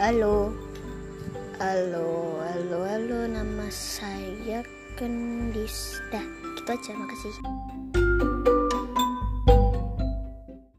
Halo. Halo, halo, halo. Nama saya Kendis. Dah, kita aja. Makasih.